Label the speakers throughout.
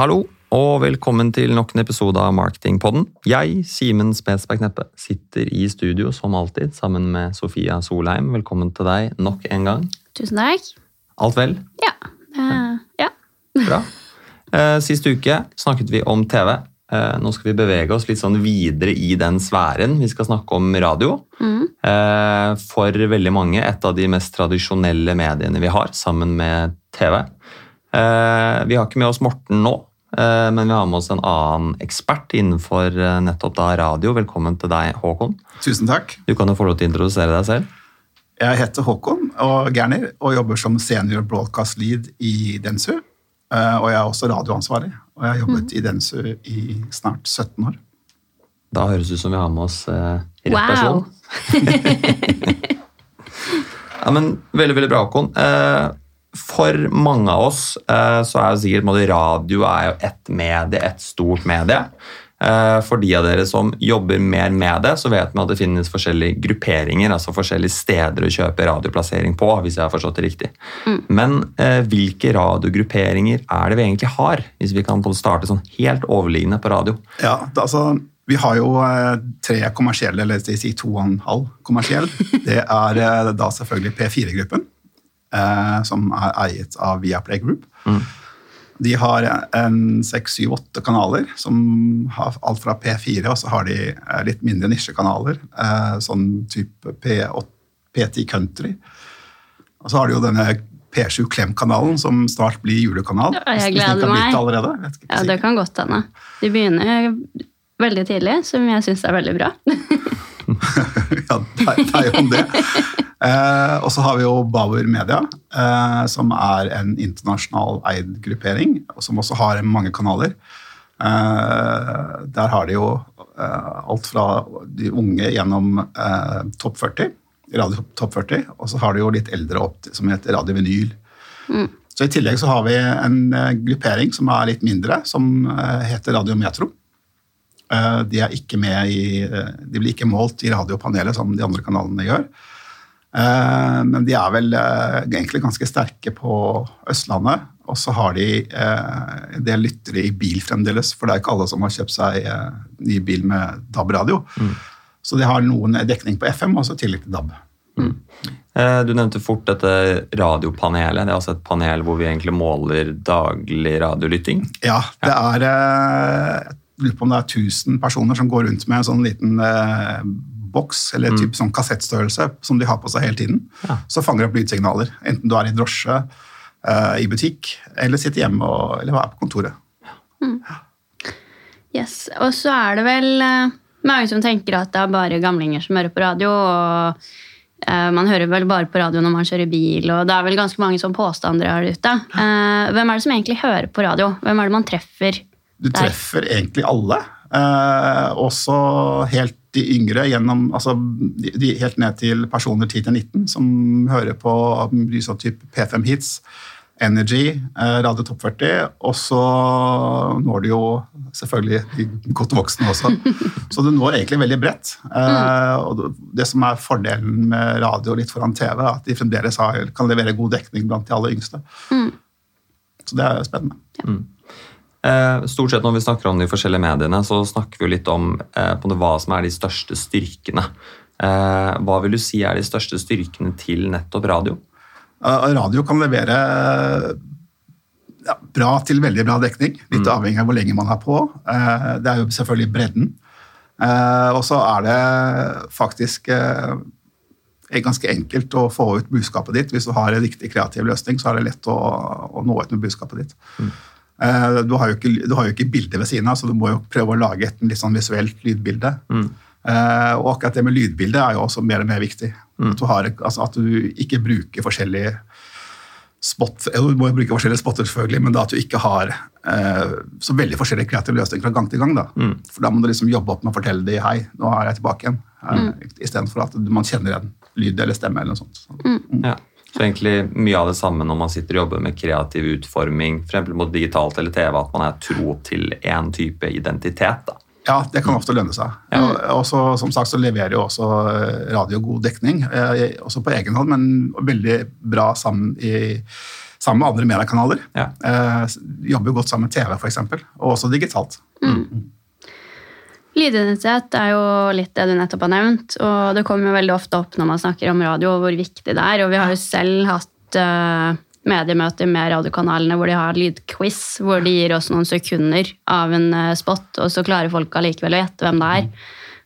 Speaker 1: Hallo, og velkommen til nok en episode av Marketingpodden. Jeg, Simen Spetsberg Kneppe, sitter i studio som alltid sammen med Sofia Solheim. Velkommen til deg nok en gang.
Speaker 2: Tusen takk.
Speaker 1: Alt vel?
Speaker 2: Ja. Uh, ja.
Speaker 1: Bra. Eh, Sist uke snakket vi om TV. Eh, Nå skal vi bevege oss litt sånn videre i den sfæren. Vi skal snakke om radio.
Speaker 2: Mm.
Speaker 1: For veldig mange et av de mest tradisjonelle mediene vi har, sammen med TV. Vi har ikke med oss Morten nå, men vi har med oss en annen ekspert innenfor eh, nettopp da radio. Velkommen til deg, Håkon.
Speaker 3: Tusen takk.
Speaker 1: Du kan jo få lov til å introdusere deg selv.
Speaker 3: Jeg heter Håkon og Gerner og jobber som senior broadcast lead i Densu. Eh, Og jeg er også radioansvarlig, og jeg har jobbet i Densu i snart 17 år.
Speaker 1: Da høres det ut som vi har med oss eh, rett
Speaker 2: Wow.
Speaker 1: person. Ja, men Veldig veldig bra, Håkon. For mange av oss eh, så er jo sikkert radio er jo ett medie, et stort medie. Eh, For de av dere som jobber mer med det, så vet vi at det finnes forskjellige grupperinger, altså forskjellige steder å kjøpe radioplassering på, hvis jeg har forstått det riktig. Men eh, hvilke radiogrupperinger er det vi egentlig har, hvis vi kan starte sånn helt overliggende på radio?
Speaker 3: Ja, altså, Vi har jo tre kommersielle, eller si to og en halv kommersiell. Det er da selvfølgelig P4-gruppen, eh, som er eiet av Viaplay Group. De har en seks, syv, åtte kanaler, som har alt fra P4, og så har de eh, litt mindre nisjekanaler, eh, sånn type P8, P10 Country. Og så har de jo denne P7 Klem-kanalen, som snart blir julekanal.
Speaker 2: Ja, jeg gleder meg.
Speaker 3: det Allerede. Jeg ikke
Speaker 2: ja, det kan godt hende. De begynner veldig tidlig, som jeg syns er veldig bra.
Speaker 3: ja, det er, det er jo om det. Eh, og så har vi jo Bauer Media, eh, som er en internasjonal eid gruppering, og som også har mange kanaler. Eh, der har de jo eh, alt fra de unge gjennom eh, topp 40, Radio Topp 40, og så har de jo litt eldre opp som heter Radio Vinyl. Så I tillegg så har vi en eh, gruppering som er litt mindre, som heter Radio Metro. Eh, De, er ikke med i, de blir ikke målt i radiopanelet som de andre kanalene gjør. Eh, Men de er vel eh, egentlig ganske sterke på Østlandet. Og så har de eh, en del lyttere i bil fremdeles, for det er ikke alle som har kjøpt seg ny bil med DAB-radio. Så de har noen dekning på FM, og så tillegg til DAB.
Speaker 1: Mm. Du nevnte fort dette radiopanelet. Det er altså et panel hvor vi egentlig måler daglig radiolytting.
Speaker 3: Ja, det er Jeg lurer på om det er 1000 personer som går rundt med en sånn liten boks, eller typ sånn kassettstørrelse, som de har på seg hele tiden.
Speaker 1: Ja.
Speaker 3: Så fanger de opp lydsignaler. Enten du er i drosje, uh, i butikk, eller sitter hjemme og, eller er på kontoret.
Speaker 2: Yes. Og så er det vel uh, mange som tenker at det er bare gamlinger som hører på radio. og eh, Man hører vel bare på radio når man kjører bil, og det er vel ganske mange sånne påstandere her ute. Eh, Hvem er det som egentlig hører på radio? Hvem er det man treffer?
Speaker 3: Du
Speaker 2: Der.
Speaker 3: treffer egentlig alle. Eh, også helt de yngre, gjennom, altså de, de, helt ned til personer 10-19 som hører på sånn type P5 Hits, Energy, eh, Radio Topp 40, og så når du jo selvfølgelig de godt voksne også. Så du når egentlig veldig bredt. Eh, og det- som er fordelen med radio litt foran TV, er at de fremdeles har, kan levere god dekning blant de aller yngste. Så det er spennende.
Speaker 1: Eh, Stort sett når vi snakker om de forskjellige mediene, så snakker vi jo litt om eh, hva som er de største styrkene. Eh, Hva vil du si er de største styrkene til nettopp radio?
Speaker 3: Radio kan levere ja, bra til veldig bra dekning, litt avhengig av hvor lenge man er på. Det er jo selvfølgelig bredden. Og så er det faktisk ganske enkelt å få ut budskapet ditt. Hvis du har en riktig kreativ løsning, så er det lett å, å nå ut med budskapet ditt. Uh, Du har, jo ikke, du har jo ikke bilde ved siden av, så du må jo prøve å lage et litt sånn visuelt lydbilde. Mm. og akkurat det med lydbilde er jo også mer og mer viktig. At, du har, altså at du ikke bruker forskjellige spot, Du må jo bruke forskjellige spotter, selvfølgelig, men da at du ikke har eh, så veldig forskjellige kreative løsninger fra gang til gang. Da. For da må du liksom jobbe opp med å fortelle dem hei, nå er jeg tilbake igjen. Mm. Istedenfor at man kjenner en lyd eller stemme. eller noe sånt. Så,
Speaker 1: Ja. Så egentlig mye av det samme når man sitter og jobber med kreativ utforming, for eksempel mot digitalt eller TV, at man er tro til én type identitet. da.
Speaker 3: Ja, det kan ofte lønne seg. Og, og så, som sagt så leverer jo også eh, radio god dekning, eh, også på egen hånd, men veldig bra sammen i sammen med andre mediekanaler.
Speaker 1: Ja.
Speaker 3: Eh, jobber godt sammen med TV, f.eks., og også digitalt.
Speaker 2: Lydidentitet er jo litt det du nettopp har nevnt, og det kommer jo veldig ofte opp når man snakker om radio, og hvor viktig det er. Og vi har jo selv hatt uh, mediemøter med radiokanalene hvor de har lydquiz, hvor de gir oss noen sekunder av en eh, spot, og så klarer folk allikevel å gjette hvem det er.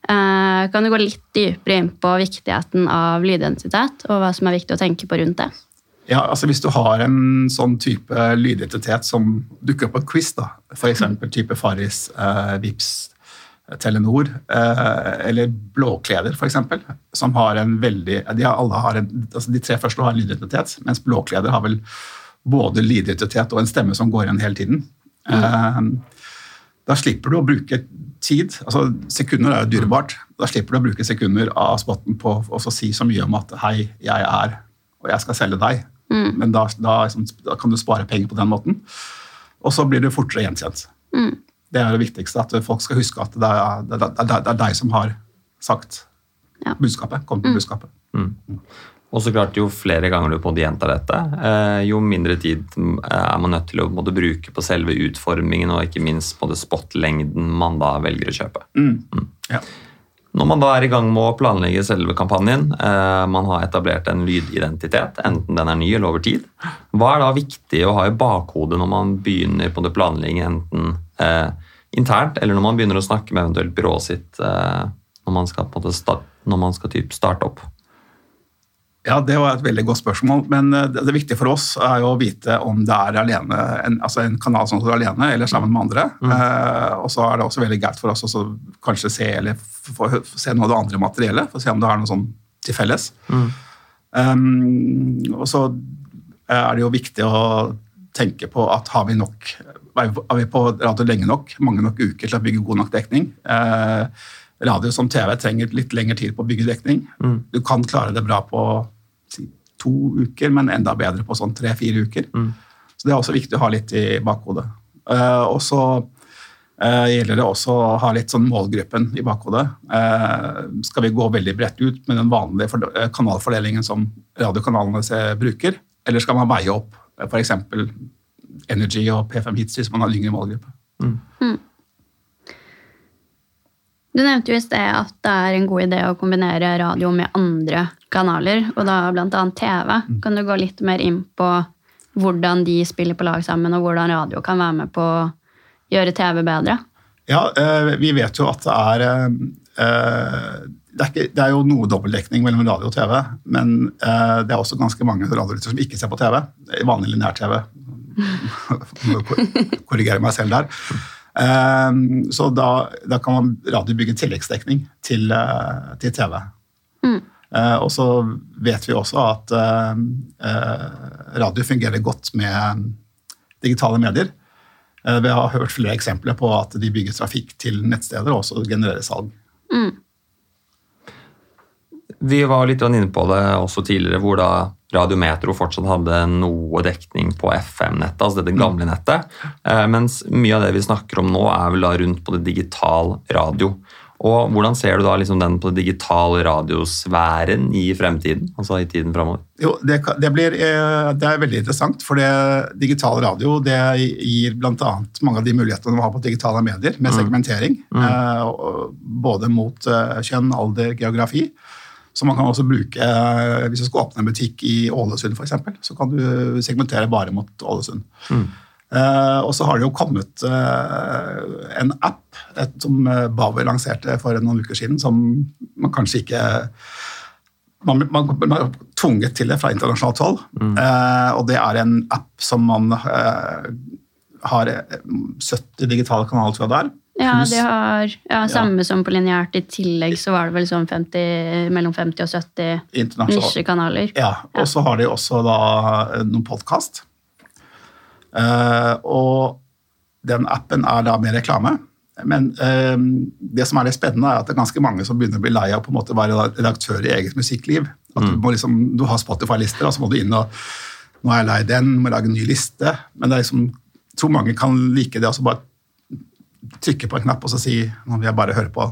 Speaker 2: Uh, kan du gå litt dypere inn på viktigheten av lydidentitet, og hva som er viktig å tenke på rundt det?
Speaker 3: Ja, altså Hvis du har en sånn type lydidentitet som dukker opp på et quiz, da, f.eks. type Farris, uh, Vips, Telenor eh, eller Blåkleder, f.eks., som har en veldig De, har, en, altså de tre første har lydidentitet, mens Blåkleder har vel både lydidentitet og en stemme som går igjen hele tiden. Mm. da slipper du å bruke tid. altså Sekunder er jo dyrebart. Da slipper du å bruke sekunder av spotten på å si så mye om at 'hei, jeg er, og jeg skal selge deg'. Men da, da, liksom, da kan du spare penger på den måten. Og så blir du fortere gjenkjent. Det er det viktigste, at folk skal huske at det er, det er, det er, det er deg som har sagt
Speaker 2: Ja.
Speaker 3: budskapet. Kom med budskapet.
Speaker 1: Og så klart, Jo flere ganger du på en gjentar dette, eh, jo mindre tid er man nødt til å måte, bruke på selve utformingen og ikke minst på det spotlengden man da velger å kjøpe.
Speaker 3: Ja.
Speaker 1: Når man da er i gang med å planlegge selve kampanjen, eh, man har etablert en lydidentitet, enten den er ny eller over tid, hva er da viktig å ha i bakhodet når man begynner på det planleggingen, enten eh, internt eller når man begynner å snakke med eventuelt byrået sitt eh, når man skal, start, når man skal typ starte opp?
Speaker 3: Ja, Det var et veldig godt spørsmål. Men eh, det, det viktige for oss er jo å vite om det er alene, en, altså en kanal som står alene eller sammen med andre. Eh, og så er det også veldig greit for oss å kanskje se, eller f- få få se noe av det andre materiellet. For å se om det er noe sånn til felles. Um, og så er det jo viktig å tenke på at har vi nok er vi- på radio lenge nok, mange nok uker til å bygge god nok dekning? Eh, radio som TV trenger litt lengre tid på å bygge dekning. Du kan klare det bra på si, to uker, men enda bedre på sånn tre-fire uker. Så det er også viktig å ha litt i bakhodet. Eh, og så eh, gjelder det også å ha litt sånn målgruppen i bakhodet. Eh, skal vi gå veldig bredt ut med den vanlige eh, kanalfordelingen som radiokanalene bruker, eller skal man veie opp eh, f.eks. Energy og P5 Hits hvis man har en yngre målgruppe?
Speaker 2: Du nevnte jo i sted at det er en god idé å kombinere radio med andre kanaler, og da bl.a. TV. Kan du gå litt mer inn på hvordan de spiller på lag sammen, og hvordan radio kan være med på å gjøre TV bedre?
Speaker 3: Ja, eh, vi vet jo at det er eh, eh, det er, ikke, det er jo noe dobbeltdekning mellom radio og TV, men eh, det er også ganske mange radiolyttere som ikke ser på TV. Vanlig lineær-TV. Må korrigere meg selv der. Eh, så da, da kan man radio bygge tilleggsdekning til, eh, til TV. Mm. og så vet vi også at eh, eh, radio fungerer godt med digitale medier. Eh, Vi har hørt flere eksempler på at de bygger trafikk til nettsteder og også genererer salg.
Speaker 1: Vi var litt inne på det også tidligere, hvor da Radiometro fortsatt hadde noe dekning på FM-nettet, altså dette gamle nettet. Eh, Mens mye av det vi snakker om nå, er vel da rundt på det digital radio. Og Hvordan ser du da liksom den på det digitale radiosfæren i fremtiden? altså i tiden fremover?
Speaker 3: Jo, det, det, blir, eh, det er veldig interessant, for det, digital radio det gir bl.a. mange av de mulighetene man har på digitale medier, med segmentering. Mm. Mm. Både mot kjønn, alder, geografi. Så man kan også bruke, eh, Hvis du skal åpne en butikk i Ålesund, eksempel, så kan du segmentere bare mot Ålesund. Eh, og så har det jo kommet uh, en app et, som Bauer lanserte for noen uker siden, som man kanskje ikke man, man, man er tvunget til det fra internasjonalt hold. Eh, og det er en app som man har eh, 70 digitale kanaler, tror jeg det er.
Speaker 2: Ja, de har ja, samme som på lineært. I tillegg så var det vel sånn 50, mellom 50 og 70 nisjekanaler.
Speaker 3: Ja, og så har de også da eh, noen podkast. Uh, og den appen er da med reklame. Men uh, det som er litt spennende, er at det er ganske mange som begynner å bli lei av på en måte å være redaktør i eget musikkliv. At du, må liksom, du har Spotify-lister, og så må du inn og Nå er jeg lei den, må lage en ny liste. Men det er liksom, jeg tror mange kan like det altså så bare trykke på en knapp og så si nå vil jeg bare høre på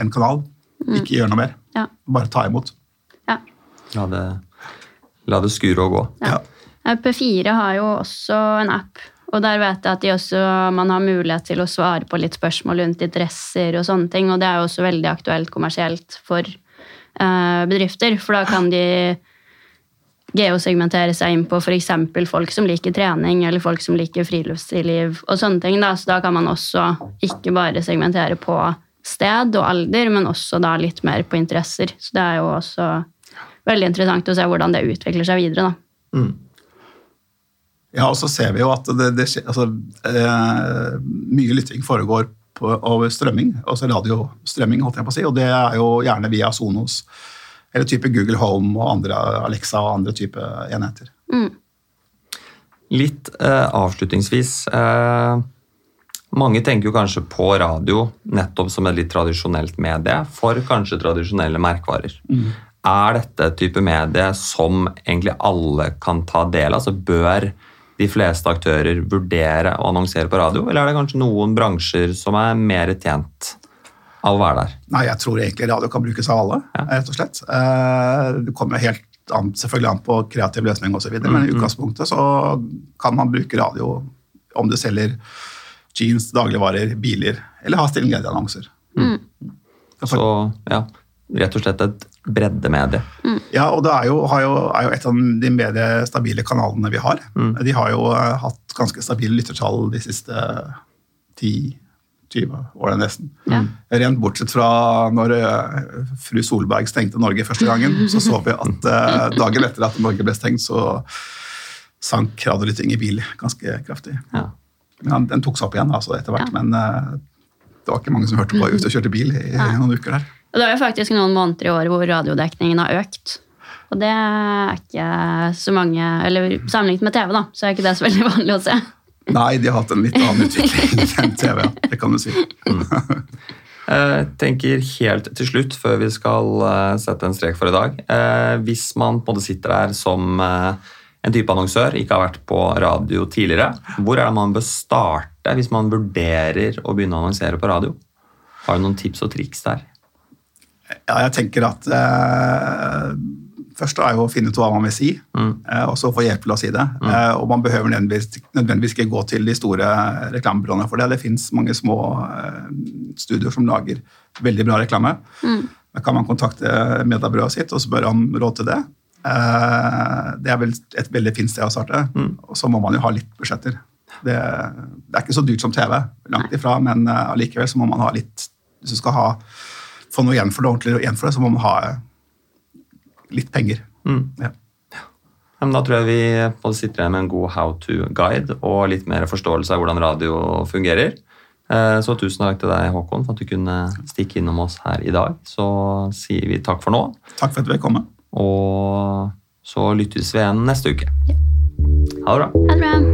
Speaker 3: én kanal. Ikke gjøre noe mer.
Speaker 2: Ja.
Speaker 3: Bare ta imot.
Speaker 2: Ja.
Speaker 1: La det, la det skure og gå.
Speaker 2: Ja.
Speaker 3: Ja.
Speaker 2: Eh, P4 har jo også en app, og der vet jeg at de også, man har mulighet til å svare på litt spørsmål rundt interesser og sånne ting, og det er jo også veldig aktuelt kommersielt for eh, bedrifter, for da kan de geosegmentere seg inn på f.eks. folk som liker trening, eller folk som liker friluftsliv og sånne ting. Da. Så da kan man også ikke bare segmentere på sted og alder, men også da litt mer på interesser. Så det er jo også veldig interessant å se hvordan det utvikler seg videre. da.
Speaker 1: Mm.
Speaker 3: Ja, og så ser vi jo at det, det skjer, altså, eh, mye lytting foregår på, over strømming, altså radiostrømming, holdt jeg på å si, og det er jo gjerne via Sonos, eller type Google Home og andre Alexa og andre type enheter.
Speaker 2: Mm.
Speaker 1: Litt eh, avslutningsvis. Eh, mange tenker jo kanskje på radio nettopp som et litt tradisjonelt medie for kanskje tradisjonelle merkevarer. Er dette et type medie som egentlig alle kan ta del av? Altså bør de fleste aktører vurdere å annonsere på radio, eller er det kanskje noen bransjer som er mer tjent av å være der?
Speaker 3: Nei, jeg tror egentlig radio kan brukes av alle,
Speaker 1: Ja.
Speaker 3: rett og slett. Eh, Det kommer helt an, selvfølgelig an på kreativ løsning osv., men i
Speaker 1: Mm, mm.
Speaker 3: utgangspunktet så kan man bruke radio om du selger jeans, dagligvarer, biler, eller har stille glede-annonser.
Speaker 2: Mm.
Speaker 1: Så ja, rett og slett et breddemedie.
Speaker 3: Ja, og det er jo, har jo, er jo et av de mer stabile kanalene vi har.
Speaker 1: Mm.
Speaker 3: De har jo eh, hatt ganske stabile lyttertall de siste 10-20 årene nesten.
Speaker 2: Ja.
Speaker 3: Rent bortsett fra når eh, fru Solberg stengte Norge første gangen, så så vi at eh, dagen etter at Norge ble stengt, så sank radiolytting i bil ganske kraftig.
Speaker 1: Ja.
Speaker 3: Men den tok seg opp igjen altså, etter hvert,
Speaker 2: Ja.
Speaker 3: men eh, det var ikke mange som hørte på ute og kjørte bil i, i noen uker der.
Speaker 2: Og det er jo faktisk noen måneder i år hvor radiodekningen har økt. Og det er ikke så mange Eller sammenlignet med TV, da, så er ikke det så veldig vanlig å se.
Speaker 3: Nei, de har hatt en litt annen utvikling enn TV, ja. det kan du si.
Speaker 1: Jeg tenker helt til slutt, før vi skal eh, sette en strek for i dag eh, Hvis man på en måte sitter der som eh, en type annonsør, ikke har vært på radio tidligere, hvor er det man bør starte hvis man vurderer å begynne å annonsere på radio? Har du noen tips og triks der?
Speaker 3: Ja, jeg tenker at eh, Først er jo å finne ut hva man vil si,
Speaker 1: Mm.
Speaker 3: eh, og så få hjelp til å si det. Mm. og man behøver nødvendigvis, nødvendigvis ikke gå til de store reklamebyråene for det. Det fins mange små eh, studioer som lager veldig bra reklame. Da kan man kontakte medarbeidet sitt og spørre om råd til det. Eh, det er vel et veldig fint sted å starte.
Speaker 1: Mm.
Speaker 3: Og så må man jo ha litt budsjetter. Det, det er ikke så dyrt som TV, langt ifra, men eh, allikevel så må man ha litt Hvis du skal ha, få noe igjen for det, ordentlig igjen for det, så må man ha litt penger.
Speaker 1: Mm.
Speaker 3: Ja.
Speaker 1: Ja, men da tror jeg vi både sitter igjen med en god how to-guide og litt mer forståelse av hvordan radio fungerer. Eh, Så tusen takk til deg, Håkon, for at du kunne stikke innom oss her i dag. Så sier vi takk for nå,
Speaker 3: Takk for at du vil komme.
Speaker 1: og så lyttes vi igjen neste uke. Ha det bra.
Speaker 2: Ha det bra.